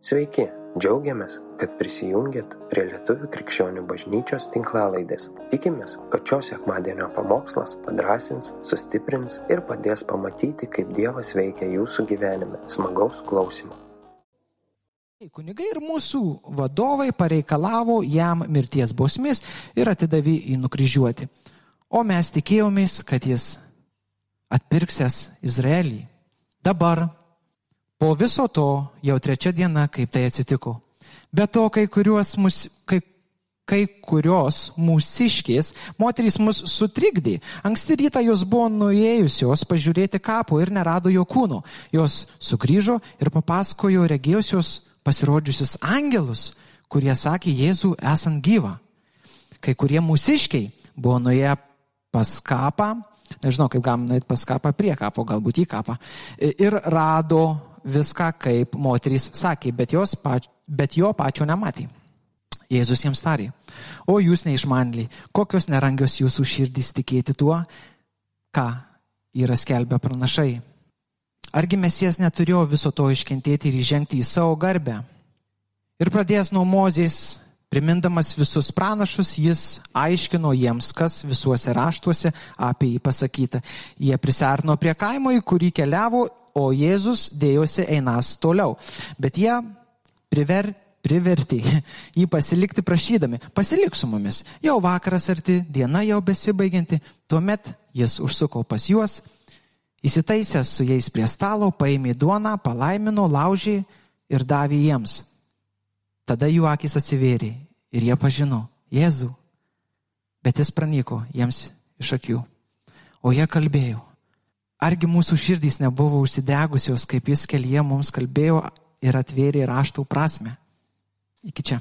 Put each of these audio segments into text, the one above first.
Sveiki, džiaugiamės, kad prisijungiat prie Lietuvių krikščionių bažnyčios tinklalaidės. Tikimės, kad šios sekmadienio pamokslas padrasins, sustiprins ir padės pamatyti, kaip Dievas veikia jūsų gyvenime. Smagaus klausimų. Kunigai ir mūsų vadovai pareikalavo jam mirties bausmės ir atidavė į nukryžiuoti. O mes tikėjomės, kad jis atpirksės Izraelį. Dabar Po viso to jau trečia diena, kaip tai atsitiko. Be to, kai, mus, kai, kai kurios mūsiškės moterys mus sutrikdė. Anksti rytą jos buvo nuėjusios pažiūrėti kapo ir nerado jo kūno. Jos sugrįžo ir papasakojo regėjusios pasirodžiusius angelus, kurie sakė Jėzų esant gyvą. Kai kurie mūsiškiai buvo nuėję pas kapą, nežinau kaip galim nuėti pas kapą, prie kapo, galbūt į kapą, ir rado viską, kaip moterys sakė, bet, pač, bet jo pačio nematė. Jėzus jiems tarė, o jūs neišmanliai, kokios nerangios jūsų širdys tikėti tuo, ką yra skelbę pranašai. Argi mesijas neturėjo viso to iškentėti ir įžengti į savo garbę? Ir pradėjęs nuo mozės, primindamas visus pranašus, jis aiškino jiems, kas visuose raštuose apie jį pasakyta. Jie prisartino prie kaimo, į kurį keliavo o Jėzus dėjosi einas toliau. Bet jie priver, privertė jį pasilikti prašydami, pasilik su mumis. Jau vakaras arti, diena jau besibaigianti, tuomet jis užsuko pas juos, įsitaisęs su jais prie stalo, paėmė duoną, palaimino, laužė ir davė jiems. Tada jų akis atsivėrė ir jie pažino Jėzų, bet jis pranyko jiems iš akių. O jie kalbėjo, Argi mūsų širdys nebuvo užsidegusios, kaip jis kelyje mums kalbėjo ir atvėrė raštų prasme. Iki čia.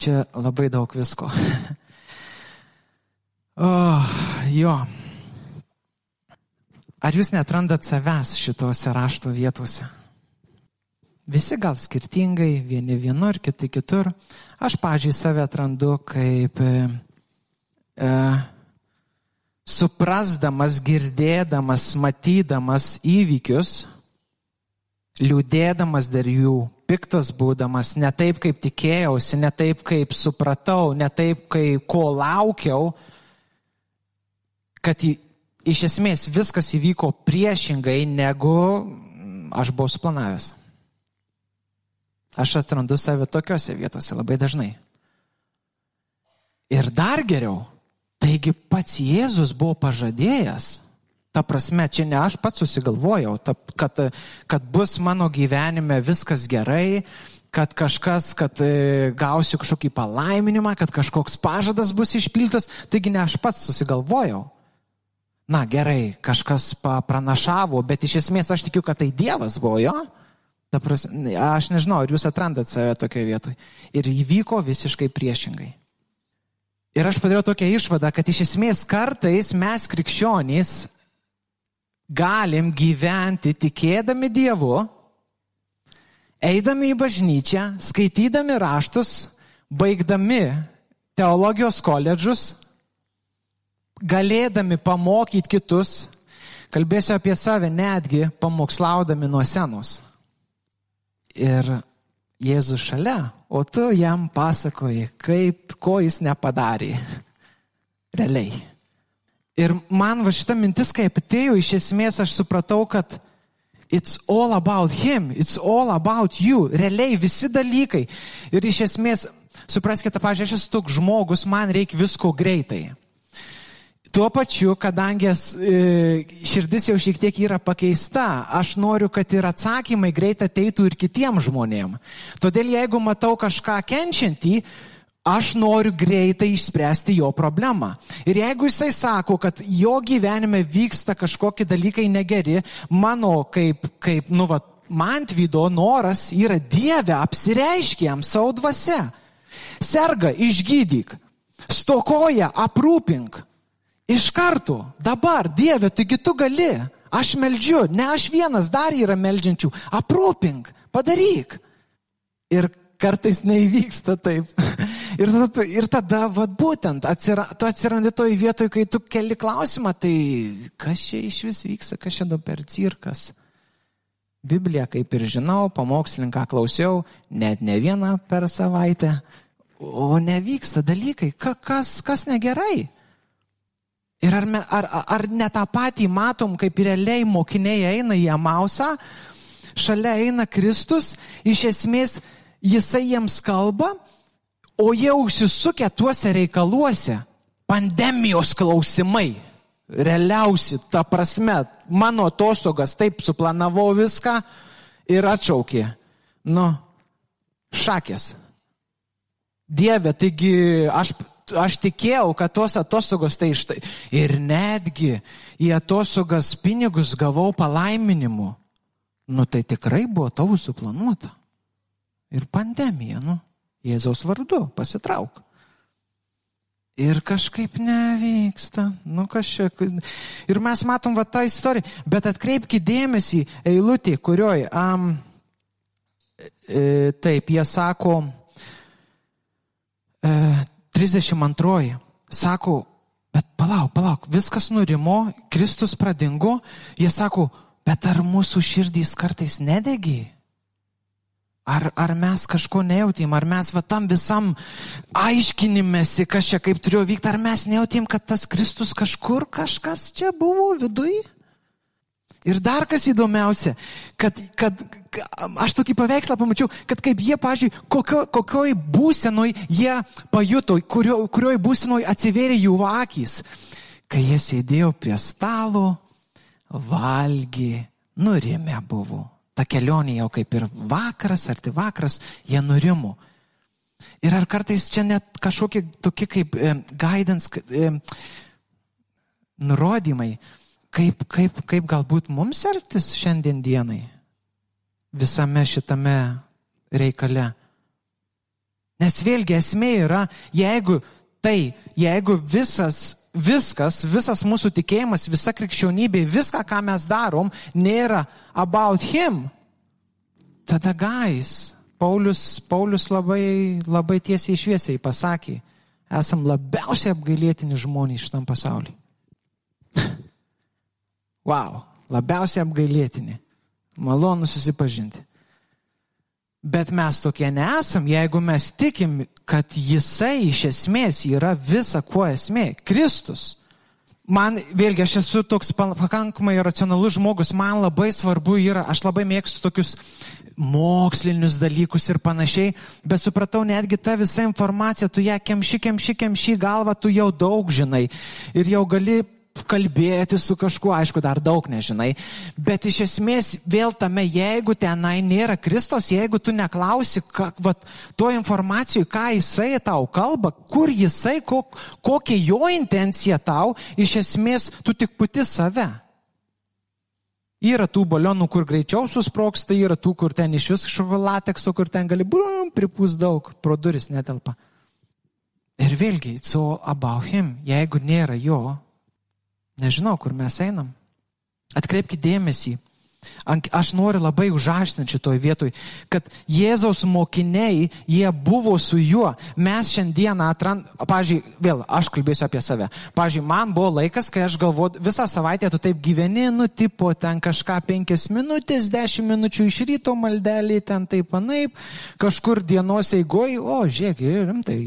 Čia labai daug visko. oh, jo. Ar jūs netrandat savęs šitose rašto vietose? Visi gal skirtingai, vieni vienur, kiti kitur. Aš, pažiūrėjau, save atrandu kaip e, e, suprasdamas, girdėdamas, matydamas įvykius, liūdėdamas dar jų, piktas būdamas, ne taip, kaip tikėjausi, ne taip, kaip supratau, ne taip, kaip ko laukiau, kad į, iš esmės viskas įvyko priešingai, negu aš buvau suplanavęs. Aš atrandu save tokiuose vietose labai dažnai. Ir dar geriau, Taigi pats Jėzus buvo pažadėjęs. Ta prasme, čia ne aš pats susigalvojau, ta, kad, kad bus mano gyvenime viskas gerai, kad kažkas, kad e, gausiu kažkokį palaiminimą, kad kažkoks pažadas bus išpiltas. Taigi ne aš pats susigalvojau. Na gerai, kažkas pranašavo, bet iš esmės aš tikiu, kad tai Dievas buvo jo. Ta prasme, aš nežinau, ar jūs atrandat save tokioje vietoje. Ir įvyko visiškai priešingai. Ir aš padariau tokią išvadą, kad iš esmės kartais mes krikščionys galim gyventi tikėdami Dievu, eidami į bažnyčią, skaitydami raštus, baigdami teologijos koledžus, galėdami pamokyti kitus, kalbėsiu apie save netgi pamokslaudami nuo senos. Ir Jėzus šalia, o tu jam pasakoji, kaip, ko jis nepadarė. Realiai. Ir man va šita mintis, kai atėjo, iš esmės aš supratau, kad it's all about him, it's all about you. Realiai visi dalykai. Ir iš esmės, supraskite, pažiūrėjau, aš esu toks žmogus, man reikia visko greitai. Tuo pačiu, kadangi e, širdis jau šiek tiek yra pakeista, aš noriu, kad ir atsakymai greit ateitų ir kitiems žmonėms. Todėl jeigu matau kažką kenčiantį, aš noriu greitai išspręsti jo problemą. Ir jeigu jisai sako, kad jo gyvenime vyksta kažkokie dalykai negeri, mano kaip, kaip nu, va, man tvydo noras yra Dieve, apsireiškiam savo dvasia. Serga, išgydyk. Stokoja, aprūpink. Iš karto, dabar, Dieve, taigi tu gali, aš meldžiu, ne aš vienas, dar yra meldžiančių, aprūpink, padaryk. Ir kartais neįvyksta taip. Ir tada, ir tada vat, būtent, atsira, tu atsirandi toj vietoj, kai tu keli klausimą, tai kas čia iš vis vyksta, kas čia dabar cirkas. Bibliją kaip ir žinau, pamokslininką klausiau, net ne vieną per savaitę, o nevyksta dalykai, Ka, kas, kas negerai. Ir ar, me, ar, ar ne tą patį matom, kaip realiai mokiniai eina į Amausą, šalia eina Kristus, iš esmės jisai jiems kalba, o jie užsisukę tuose reikaluose, pandemijos klausimai, realiausi, ta prasme, mano atostogas taip suplanavau viską ir atšaukė. Nu, šakės. Dieve, taigi aš aš tikėjau, kad tos atostogos tai iš tai. Ir netgi į atostogas pinigus gavau palaiminimu. Nu tai tikrai buvo tavo suplanuota. Ir pandemija, nu, Jėzaus vardu, pasitrauk. Ir kažkaip nevyksta. Nu, čia... Ir mes matom va tą istoriją. Bet atkreipkite dėmesį eilutį, kurioj, um, e, taip, jie sako, 32. Sako, bet palauk, palauk, viskas nurimo, Kristus pradingo, jie sako, bet ar mūsų širdys kartais nedegi? Ar, ar mes kažko nejautėm, ar mes va tam visam aiškinimėsi, kas čia kaip turėjo vykti, ar mes nejautėm, kad tas Kristus kažkur kažkas čia buvo viduje? Ir dar kas įdomiausia, kad, kad aš tokį paveikslą pamačiau, kad kaip jie, pažiūrėjau, kokio, kokioj būsenoj jie pajuto, kurio, kurioj būsenoj atsivėrė jų akys, kai jie sėdėjo prie stalo, valgė, nurimę buvo. Ta kelionė jau kaip ir vakaras, ar tai vakaras, jie nurimo. Ir ar kartais čia net kažkokie tokie kaip e, guidance, e, nurodymai, kaip, kaip, kaip galbūt mums elgtis šiandien dienai visame šitame reikale. Nes vėlgi esmė yra, jeigu tai, jeigu visas, viskas, visas mūsų tikėjimas, visa krikščionybė, viską, ką mes darom, nėra about him, tada gais. Paulius, Paulius labai, labai tiesiai išviesiai pasakė, esam labiausiai apgailėtini žmonės šitam pasauliu. Wow, labiausiai apgailėtini. Malonu susipažinti. Bet mes tokie nesam, jeigu mes tikim, kad jisai iš esmės yra visa, kuo esmė - Kristus. Man, vėlgi, aš esu toks pakankamai racionalus žmogus, man labai svarbu yra, aš labai mėgstu tokius mokslinius dalykus ir panašiai, bet supratau, netgi ta visa informacija, tu ją kemši, kemši, kemši galvą, tu jau daug žinai ir jau gali kalbėti su kažkuo, aišku, dar daug nežinai, bet iš esmės vėl tame, jeigu tenai nėra Kristos, jeigu tu neklausi, ką, va, to informacijų, ką jisai tau kalba, kur jisai, kok, kokia jo intencija tau, iš esmės tu tik puti save. Yra tų balionų, kur greičiau susproksta, yra tų, kur ten iš vis šokolatekso, kur ten gali brum, pripūs daug, pro duris netelpa. Ir vėlgi, it's all about him. Jeigu nėra jo, Nežinau, kur mes einam. Atkreipkite dėmesį. Aš noriu labai užaštinti šitoj vietoj, kad Jėzaus mokiniai, jie buvo su juo. Mes šiandieną atrand, pažiūrėjau, vėl aš kalbėsiu apie save. Pažiūrėjau, man buvo laikas, kai aš galvoju, visą savaitę tu taip gyveni, nu, tipo, ten kažką penkias minutės, dešimt minučių iš ryto maldelį, ten taip panaip, kažkur dienos eigoj, o, žiūrėk, rimtai,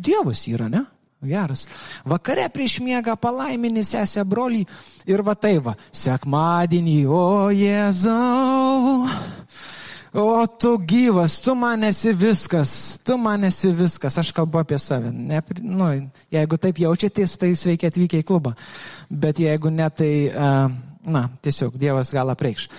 Dievas yra, ne? Geras. Vakare prieš miegą palaimini sesę brolį ir va tai va, sekmadienį, o Jėzau, o tu gyvas, tu man esi viskas, tu man esi viskas, aš kalbu apie save. Ne, nu, jeigu taip jaučiatės, tai sveiki atvykę į klubą, bet jeigu ne, tai, na, tiesiog Dievas gal apreikš.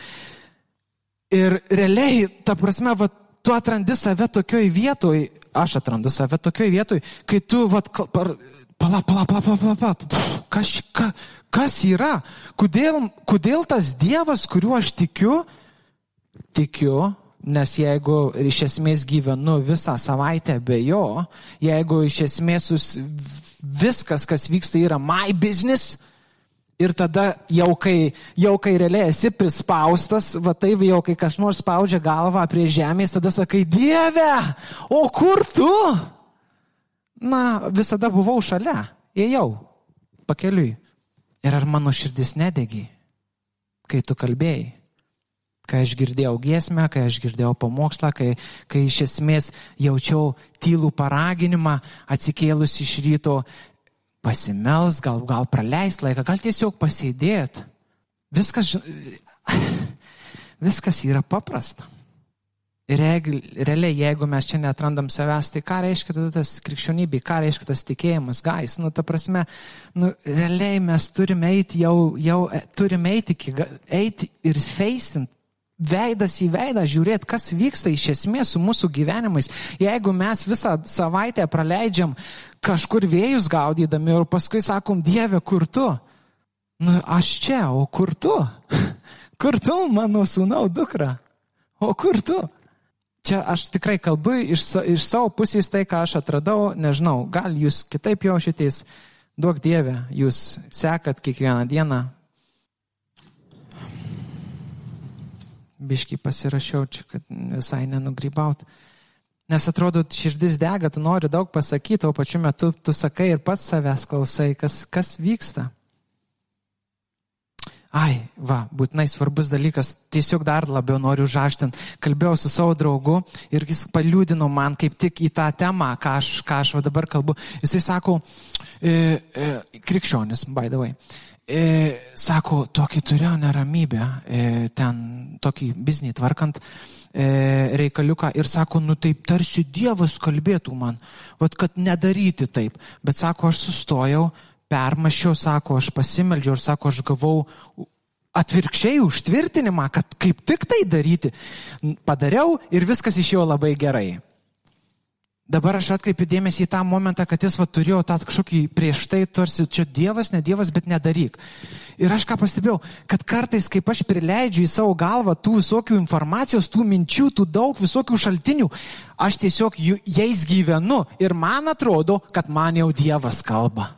Ir realiai, ta prasme, va, tu atrandi save tokioj vietoj, aš atrandu save tokioj vietoj, kai tu, vat, pala, pala, pala, pala, pala, pala, kas, ka, kas yra, kodėl, kodėl tas Dievas, kuriuo aš tikiu, tikiu, nes jeigu iš esmės gyvenu visą savaitę be jo, jeigu iš esmės viskas, kas vyksta, yra my business, Ir tada jau kai, jau kai realiai esi prispaustas, va taip jau kai kas nors spaudžia galvą prie žemės, tada sakai, Dieve, o kur tu? Na, visada buvau šalia, ėjau, pakeliui. Ir ar mano širdis nedegi, kai tu kalbėjai? Kai aš girdėjau giesmę, kai aš girdėjau pamokslą, kai, kai iš esmės jaučiau tylų paraginimą atsikėlus iš ryto, pasimels, gal, gal praleis laiką, gal tiesiog pasėdėti. Viskas, viskas yra paprasta. Ir jeigu, realiai, jeigu mes čia netrandam savęs, tai ką reiškia tada tas krikščionybė, ką reiškia tas tikėjimas, gais, nu, ta prasme, nu, realiai mes turime eiti jau, jau turime eiti, eiti ir feisint, veidas į veidą, žiūrėti, kas vyksta iš esmės su mūsų gyvenimais. Jeigu mes visą savaitę praleidžiam kažkur vėjus gaudydami ir paskui sakom, Dieve, kur tu? Nu, aš čia, o kur tu? Kur tu, mano sūnau, dukra? O kur tu? Čia aš tikrai kalbu iš, iš savo pusės tai, ką aš atradau, nežinau, gal jūs kitaip jaučiatės, duok Dievę, jūs sekat kiekvieną dieną, biškai pasirašiau čia, kad visai nenugrybaut. Nes atrodo, širdis dega, tu nori daug pasakyti, o pačiu metu tu sakai ir pats savęs klausai, kas, kas vyksta. Ai, va, būtinai svarbus dalykas, tiesiog dar labiau noriu užaštinti. Kalbėjau su savo draugu ir jis paliūdino man kaip tik į tą temą, ką aš, ką aš dabar kalbu. Jisai sako, e, e, krikščionis, by the way. E, sako, tokį turėjau neramybę, e, ten tokį biznį tvarkant e, reikaliuką ir sako, nu taip tarsi Dievas kalbėtų man, vad kad nedaryti taip. Bet sako, aš sustojau, permašiau, sako, aš pasimeldžiau ir sako, aš gavau atvirkščiai užtvirtinimą, kad kaip tik tai daryti. Padariau ir viskas išėjo labai gerai. Dabar aš atkreipiu dėmesį į tą momentą, kad jis va, turėjo tą kažkokį prieš tai, tarsi čia Dievas, ne Dievas, bet nedaryk. Ir aš ką pastebėjau, kad kartais, kaip aš prileidžiu į savo galvą tų visokių informacijos, tų minčių, tų daug visokių šaltinių, aš tiesiog jais gyvenu ir man atrodo, kad man jau Dievas kalba.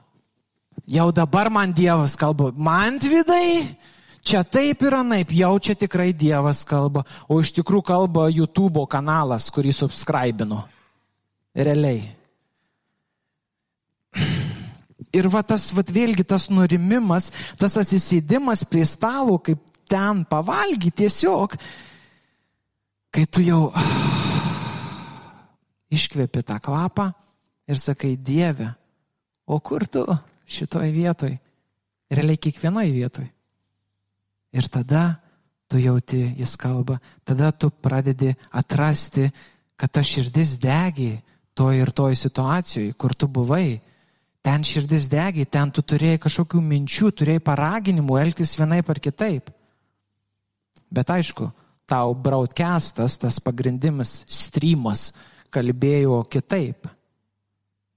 Jau dabar man Dievas kalba. Man dvidai, čia taip ir anaip, jau čia tikrai Dievas kalba, o iš tikrųjų kalba YouTube kanalas, kurį subscribinu. Realiai. Ir va tas, va vėlgi tas nurimimas, tas atsisėdimas prie stalo, kaip ten pavalgy tiesiog, kai tu jau iškvepi tą kvapą ir sakai, Dieve, o kur tu šitoje vietoje? Realiai kiekvienoje vietoje. Ir tada tu jauti, jis kalba, tada tu pradedi atrasti, kad ta širdis degi, toj ir toj situacijoje, kur tu buvai. Ten širdis degi, ten tu turėjai kažkokių minčių, turėjai paraginimų elgtis vienaip ar kitaip. Bet aišku, tau broadcastas, tas pagrindimas streamas kalbėjo kitaip.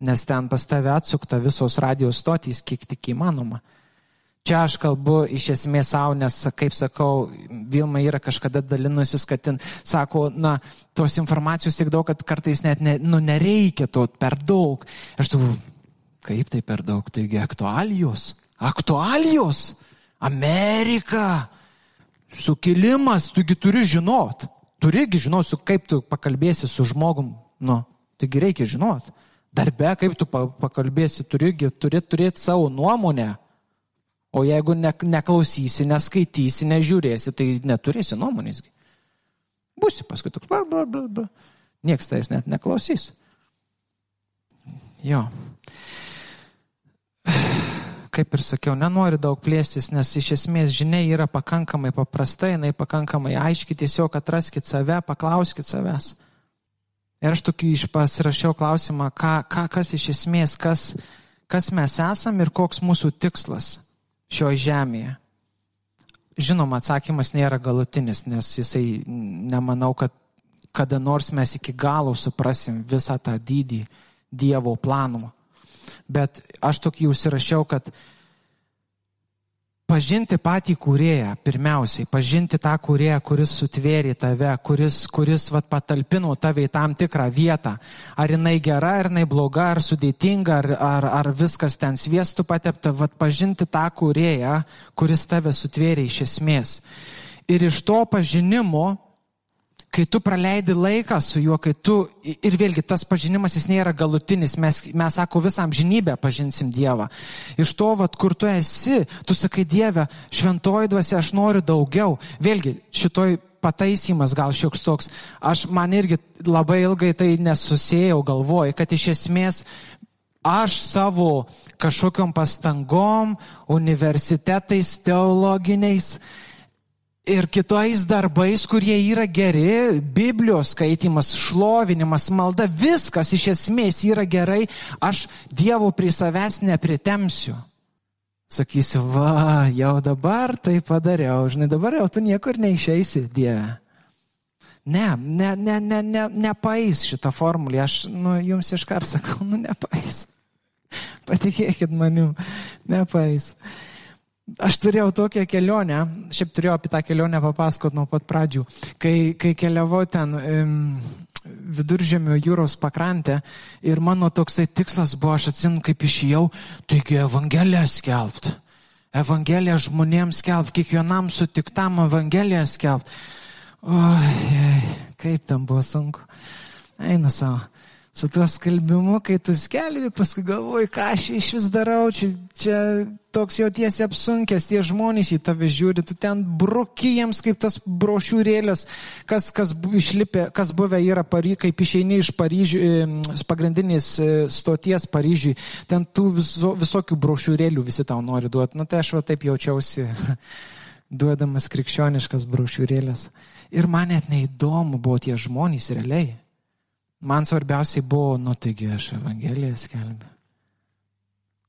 Nes ten pas tave atsukta visos radijos stotys, kiek tik įmanoma. Čia aš kalbu iš esmės savo, nes, kaip sakau, Vilma yra kažkada dalinusis, kad ten sako, na, tos informacijos tiek daug, kad kartais net ne, nu, nereikia to per daug. Aš tu, kaip tai per daug, taigi aktualijos, aktualijos, Amerika, sukilimas, tugi turi žinot, turigi žinot, su kaip tu pakalbėsi su žmogum, nu, taigi reikia žinot. Darbe, kaip tu pakalbėsi, turigi turi turėti savo nuomonę. O jeigu ne, neklausysi, neskaitysi, nežiūrėsi, tai neturėsi nuomonės. Būsi paskui toks, bla, bla, bla, bla. Niekas tais net neklausys. Jo. Kaip ir sakiau, nenoriu daug plėstis, nes iš esmės žinia yra pakankamai paprasta, jinai pakankamai aiški, tiesiog atraskit save, paklauskit savęs. Ir aš tokį išpasirašiau klausimą, ką, ką, kas iš esmės, kas, kas mes esam ir koks mūsų tikslas šioje žemėje? Žinoma, atsakymas nėra galutinis, nes jisai nemanau, kad kada nors mes iki galo suprasim visą tą dydį Dievo plano. Bet aš tokį užsirašiau, kad Pažinti patį kūrėją, pirmiausiai, pažinti tą kūrėją, kuris sutvėrė tave, kuris, kuris vat, patalpino tave į tam tikrą vietą. Ar jinai gera, ar jinai bloga, ar sudėtinga, ar, ar, ar viskas ten sviestų patepta, vat, pažinti tą kūrėją, kuris tave sutvėrė iš esmės. Ir iš to pažinimo kai tu praleidi laiką su juo, kai tu, ir vėlgi tas pažinimas jis nėra galutinis, mes, mes sako, visą amžinybę pažinsim Dievą. Iš to, vat, kur tu esi, tu sakai Dieve, šventoji dvasia, aš noriu daugiau. Vėlgi, šitoj pataisymas gal šioks toks. Aš man irgi labai ilgai tai nesusėjau galvoj, kad iš esmės aš savo kažkokiam pastangom, universitetais, teologiniais, ir kitais darbais, kurie yra geri, Biblijos skaitimas, šlovinimas, malda, viskas iš esmės yra gerai, aš Dievo prie savęs nepritemsiu. Sakysiu, va, jau dabar tai padariau, žinai, dabar jau tu niekur neišeisi, Dieve. Ne, ne, ne, ne, ne, nepais šitą formulę, aš nu, jums iškart sakau, nu nepais. Patikėkit manim, nepais. Aš turėjau tokią kelionę, šiaip turėjau apie tą kelionę papasakot nuo pat pradžių, kai, kai keliavau ten um, viduržėmio jūros pakrantę ir mano toksai tikslas buvo, aš atsimenu, kaip išėjau, taigi Evangeliją skelbti. Evangeliją žmonėms skelbti, kiekvienam sutiktam Evangeliją skelbti. Oi, kaip tam buvo sunku. Eina savo su tuo skalbimu, kai tu skelbi, paskui galvoji, ką aš iš vis darau, čia, čia toks jautiesi apsunkęs, tie žmonės į tave žiūri, tu ten broki jiems kaip tas brošiūrėlės, kas, kas išlipė, kas buvę yra Paryžiuje, kaip išeini iš Paryžių, pagrindinės e, stoties Paryžiui, ten tų viso, visokių brošiūrėlių visi tau nori duoti. Nu tai aš va taip jaučiausi, duodamas krikščioniškas brošiūrėlės. Ir man net neįdomu buvo tie žmonės realiai. Man svarbiausiai buvo, nu taigi aš Evangeliją skelbiu.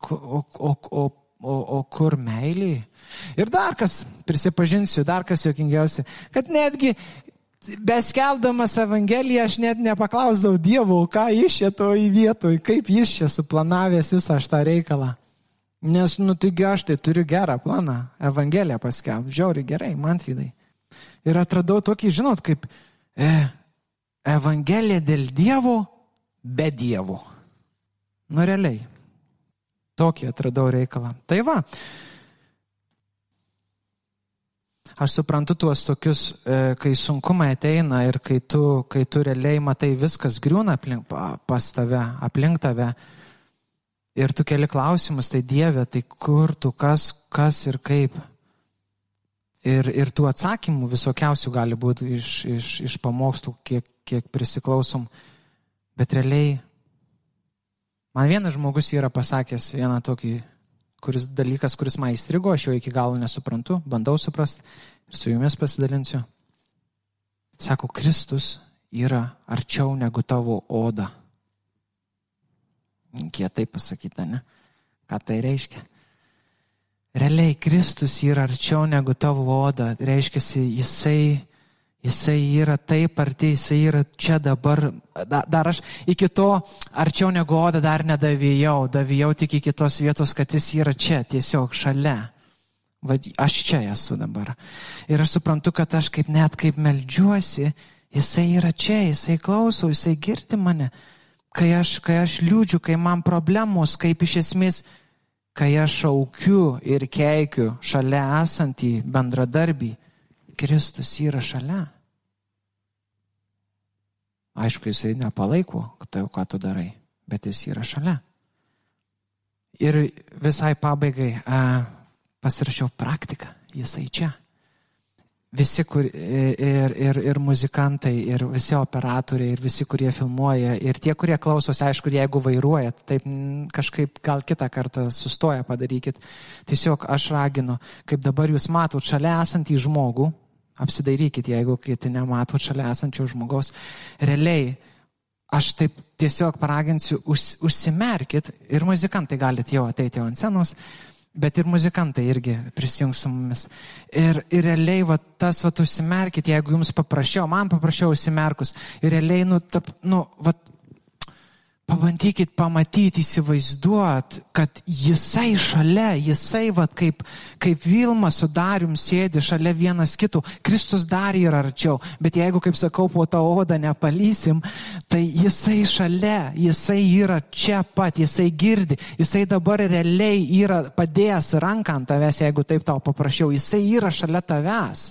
O, o, o, o, o kur meiliai? Ir dar kas, prisipažinsiu, dar kas jokingiausia, kad netgi beskeldamas Evangeliją aš net nepaklausdavau Dievo, ką jis čia to į vietoj, kaip jis čia suplanavęs visą šitą reikalą. Nes, nu taigi aš tai turiu gerą planą, Evangeliją paskelbti, žiauri gerai, man vidai. Ir atradau tokį, žinot, kaip, e, Evangelija dėl Dievo be Dievo. Nu realiai. Tokį atradau reikalą. Tai va. Aš suprantu tuos tokius, e, kai sunkumai ateina ir kai tu, kai tu realiai matai viskas griūna aplink, pas tave, aplink tave. Ir tu keli klausimus, tai Dieve, tai kur tu, kas, kas ir kaip. Ir, ir tų atsakymų visokiausių gali būti iš, iš, iš pamokslų, kiek, kiek prisiklausom. Bet realiai, man vienas žmogus yra pasakęs vieną tokį kuris, dalykas, kuris man įstrigo, aš jo iki galo nesuprantu, bandau suprasti ir su jumis pasidalinsiu. Sako, Kristus yra arčiau negu tavo oda. Kietai pasakyta, ne? Ką tai reiškia? Realiai Kristus yra arčiau negu tavo oda. Reiškia, jisai, jisai yra taip arti, jisai yra čia dabar. Da, dar aš iki to arčiau negu oda dar nedavėjau, davėjau tik iki tos vietos, kad jis yra čia, tiesiog šalia. Va, aš čia esu dabar. Ir aš suprantu, kad aš kaip net kaip melžiuosi, jisai yra čia, jisai klauso, jisai girdi mane. Kai aš, kai aš liūdžiu, kai man problemos, kaip iš esmės kai aš šaukiu ir keikiu šalia esantį bendradarbį, Kristus yra šalia. Aišku, jisai nepalaiko, tai, ką tu darai, bet jis yra šalia. Ir visai pabaigai a, pasirašiau praktiką, jisai čia visi, kur, ir, ir, ir muzikantai, ir visi operatoriai, ir visi, kurie filmuoja, ir tie, kurie klausosi, aišku, jeigu vairuojat, taip kažkaip gal kitą kartą sustoja padarykit. Tiesiog aš raginu, kaip dabar jūs matot šalia esantį žmogų, apsidairykit, jeigu kiti nematot šalia esančio žmogaus, realiai aš taip tiesiog paraginsiu, už, užsimerkit ir muzikantai galite jau ateiti ant scenos bet ir muzikantai irgi prisijungs su mumis. Ir, ir realiai va, tas, va, užsimerkit, jeigu jums paprašiau, man paprašiau užsimerkus. Ir realiai, nu, tap, nu, va, Pabandykit pamatyti, įsivaizduot, kad jisai šalia, jisai, vad, kaip, kaip Vilma su Darium sėdi šalia vienas kitų, Kristus dar yra arčiau, bet jeigu, kaip sakau, po tą odą nepalysim, tai jisai šalia, jisai yra čia pat, jisai girdi, jisai dabar realiai yra padėjęs ranką ant tavęs, jeigu taip tau paprašiau, jisai yra šalia tavęs.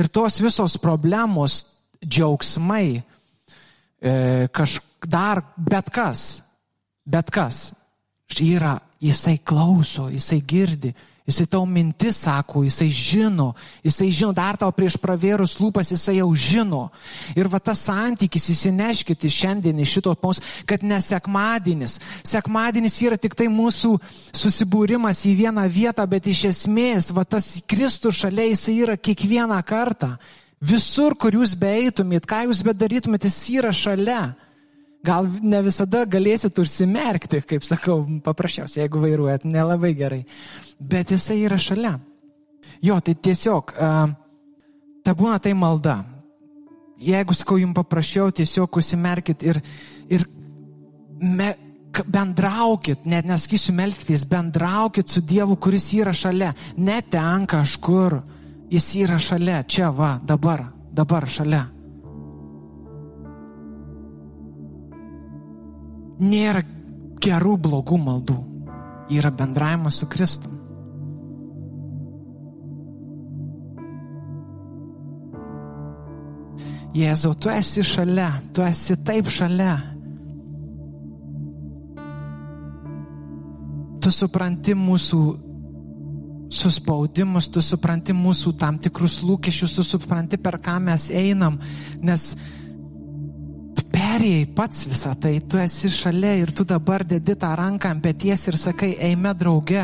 Ir tos visos problemos, džiaugsmai, e, kažk dar, bet kas, bet kas, yra, jisai klauso, jisai girdi, Jisai tau mintis sako, jisai žino, jisai žino, dar tau prieš pravėrus lūpas jisai jau žino. Ir va tas santykis įsineškite šiandien iš šito pos, kad ne sekmadienis. Sekmadienis yra tik tai mūsų susibūrimas į vieną vietą, bet iš esmės va tas Kristus šalia jisai yra kiekvieną kartą. Visur, kur jūs beeitumėt, ką jūs bedarytumėt, jis yra šalia. Gal ne visada galėsit užsimerkti, kaip sakau, paprasčiausiai, jeigu vairuojat, nelabai gerai. Bet jisai yra šalia. Jo, tai tiesiog, ta būna tai malda. Jeigu, sakau, jums paprašiau, tiesiog užsimerkit ir, ir me, bendraukit, net nesakysiu melktis, bendraukit su Dievu, kuris yra šalia. Ne ten kažkur, jis yra šalia, čia va, dabar, dabar šalia. Nėra gerų, blogų maldų. Yra bendravimas su Kristum. Jėzau, tu esi šalia, tu esi taip šalia. Tu supranti mūsų suspaudimus, tu supranti mūsų tam tikrus lūkesčius, tu supranti, per ką mes einam, nes perėjai pats visą tai, tu esi šalia ir tu dabar dedi tą ranką ant pėties ir sakai, eime drauge.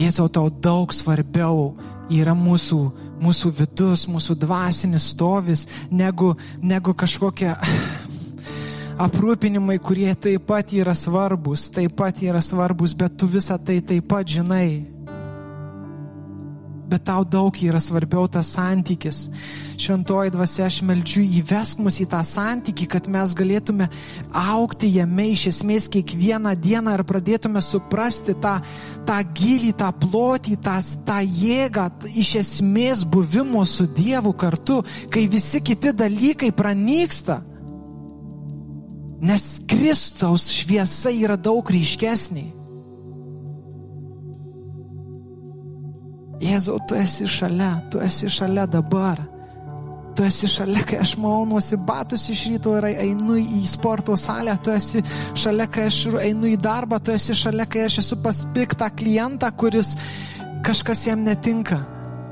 Jėzau, tau daug svarbiau yra mūsų, mūsų vidus, mūsų dvasinis stovis, negu, negu kažkokia aprūpinimai, kurie taip pat yra svarbus, taip pat yra svarbus, bet tu visą tai taip pat žinai bet tau daug yra svarbiau tas santykis. Šventoji dvasia, aš meldžiu įvesk mus į tą santykį, kad mes galėtume aukti jame iš esmės kiekvieną dieną ir pradėtume suprasti tą, tą gilį, tą plotį, tą, tą jėgą, iš esmės buvimo su Dievu kartu, kai visi kiti dalykai pranyksta. Nes Kristaus šviesa yra daug ryškesnė. Jėzau, tu esi šalia, tu esi šalia dabar. Tu esi šalia, kai aš maunuosi batus iš ryto ir einu į sporto salę, tu esi šalia, kai aš einu į darbą, tu esi šalia, kai aš esu paspiktą klientą, kuris kažkas jam netinka.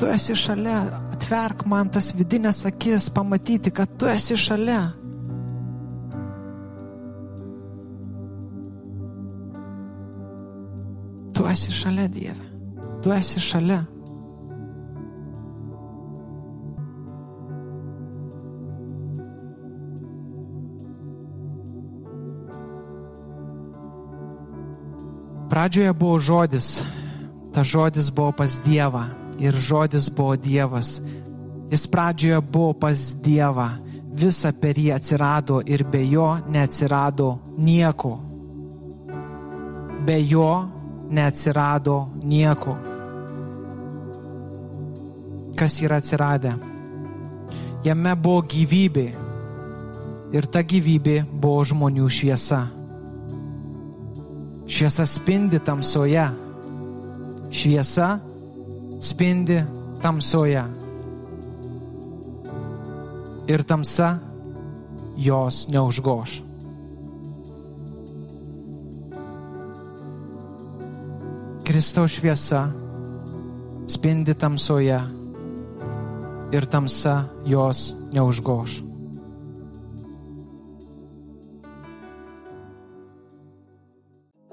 Tu esi šalia, atverk man tas vidinės akis, pamatyti, kad tu esi šalia. Tu esi šalia, Dieve. Tu esi šalia. Pradžioje buvo žodis, ta žodis buvo pas Dievą ir žodis buvo Dievas. Jis pradžioje buvo pas Dievą, visa per jį atsirado ir be jo neatsirado nieko. Be jo neatsirado nieko. Kas yra atsiradę? Jame buvo gyvybė ir ta gyvybė buvo žmonių šviesa. Šviesa spindi tamsoje. Šviesa spindi tamsoje. Ir tamsa jos neužgoš. Kristaus šviesa spindi tamsoje ir tamsa jos neužgoš.